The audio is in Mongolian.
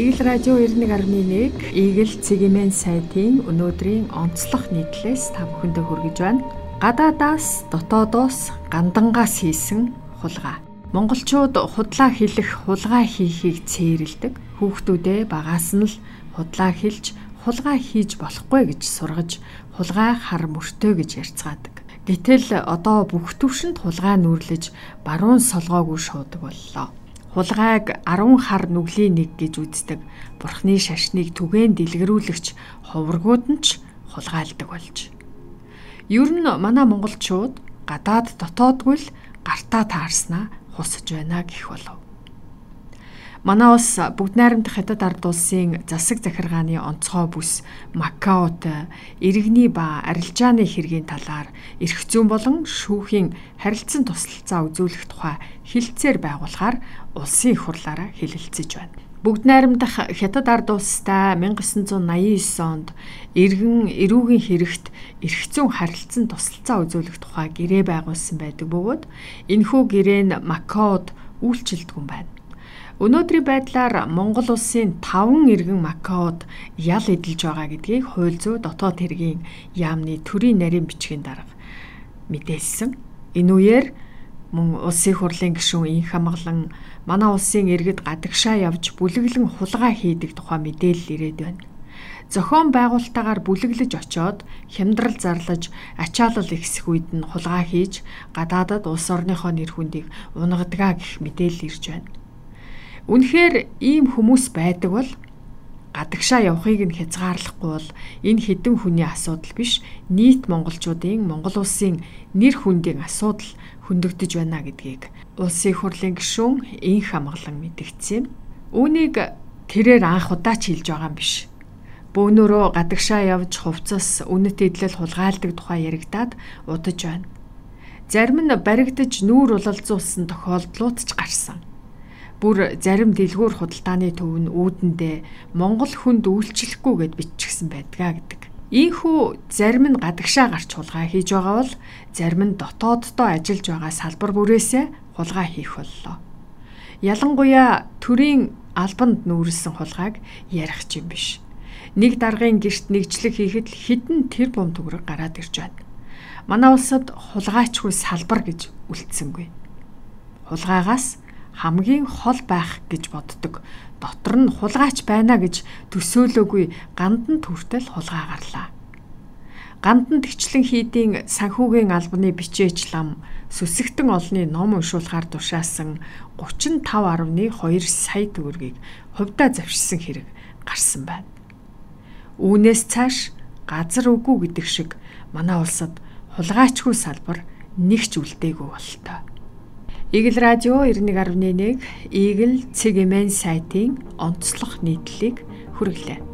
Игэл радио 91.1 Игэл цэгийн сайтын өнөөдрийн онцлог нийтлээс та бүхэндээ хүргэж байна. Гадаадаас дотоодоос гандангаас хийсэн хулгай. Монголчууд худлаа хэлэх, хулгай хийхийг цээрэлдэг. Хүүхдүүдээ багаас нь л худлаа хэлж, хулгай хийж болохгүй гэж сургаж, хулгай хар мөртөө гэж ярьцгаадаг. Гэтэл одоо бүх төвшөнд хулгай нүрлэж баруун солгоогүй шуудаг боллоо хулгайг 10 хар нүглийн нэг гэж үздэг. Бурхны шашныг түгээн дэлгэрүүлэгч ховргууд нь ч хулгайлдаг болж. Ер нь манай монголчууд гадаад дотоодгүй л гартаа таарснаа хусаж байна гэх болов. Манай улс бүгд найрамдах хятад ард улсын засаг захиргааны онцгой бүс Макаот иргэний ба арилжааны хэргийн талаар эрх зүйн болон шүүхийн харилцан тусалцаа үзүүлэх тухай хилцээр байгуулахаар улсын их хурлаараа хэлэлцэж байна. Бүгд найрамдах хятад ард улстай 1989 онд иргэн эрүүгийн хэрэгт эрх зүйн харилцан тусалцаа үзүүлэх тухай гэрээ байгуулсан байдаг бөгөөд энэхүү гэрээ нь Макаод үйлчилдэг юм байна. Өнөөдрийн байдлаар Монгол улсын 5 иргэн Макаод ял эдэлж байгаа гэдгийг хууль зүйн дотоод хэргийн яамны төрийн нарийн бичгийн дарга мэдээлсэн. Энэ үеэр мөн улсын хурлын гишүүн инх хамглан манай улсын иргэд гадагшаа явж бүлэглэн хулгай хийдэг тухай мэдээлэл ирээд байна. Зохион байгуулалтаагаар бүлэглэж очоод хямдрал зарлаж ачаалал ихсэх үед нь хулгай хийж гадаадад улс орныхоо нэр хүндийг унгадгаа гэх мэдээлэл ирж байна. Үнэхээр ийм хүмүүс байдаг бол гадагшаа явахыг нь хязгаарлахгүй бол энэ хідэн хүний асуудал биш нийт монголчуудын Монгол улсын нэр хүндийн асуудал хөндөгдөж байна гэдгийг улсын хурлын гишүүн инх хамглан мэдгдсэн. Үүнийг тэрээр анх удаа ч хэлж байгаа юм биш. Бөөнөрөө гадагшаа явж хувцас үнэт эдлэл хулгайлдаг тухай яригадад удаж байна. Зарим нь баригдаж нүүр улалзуулсан тохиолдлууд ч гарсан бүр зарим дэлгүүр худалдааны төв нь үүдэндээ Монгол хүнд үйлчлэхгүй гэд биччихсэн байдгаа гэдэг. Ийхүү зарим нь гадагшаа гарч хулгай хийж байгаа бол зарим нь дотооддоо ажиллаж байгаа салбар бүрээсээ хулгай хийх боллоо. Ялангуяа төрийн албанд нүүрлсэн хулгайг ярих юм биш. Нэг даргын герт нэгжлэг хийхэд хідэн тэр бум төгрөг гараад ирж байна. Манай улсад хулгайчгүй салбар гэж үлдсэнгүй. Хулгайгаас хамгийн хол байх гэж боддог. Дотор нь хулгайч байна гэж төсөөлөөгүй гандан төртөл хулгай гарлаа. Гандан тэгчлэн хийдийн санхүүгийн албаны бичээч лам сүсэгтэн олны ном уншуулахаар тушаасан 35.2 сая төгрөгийг хувьдаа завшсан хэрэг гарсан байна. Үүнээс цааш газар үгүй гэдэг шиг манай улсад хулгайчгүй салбар нэг ч үлдээгүй болтой. Игэл радио 91.1 Игэл цэгийн сайтын онцлог нийтлэлийг хүргэлээ.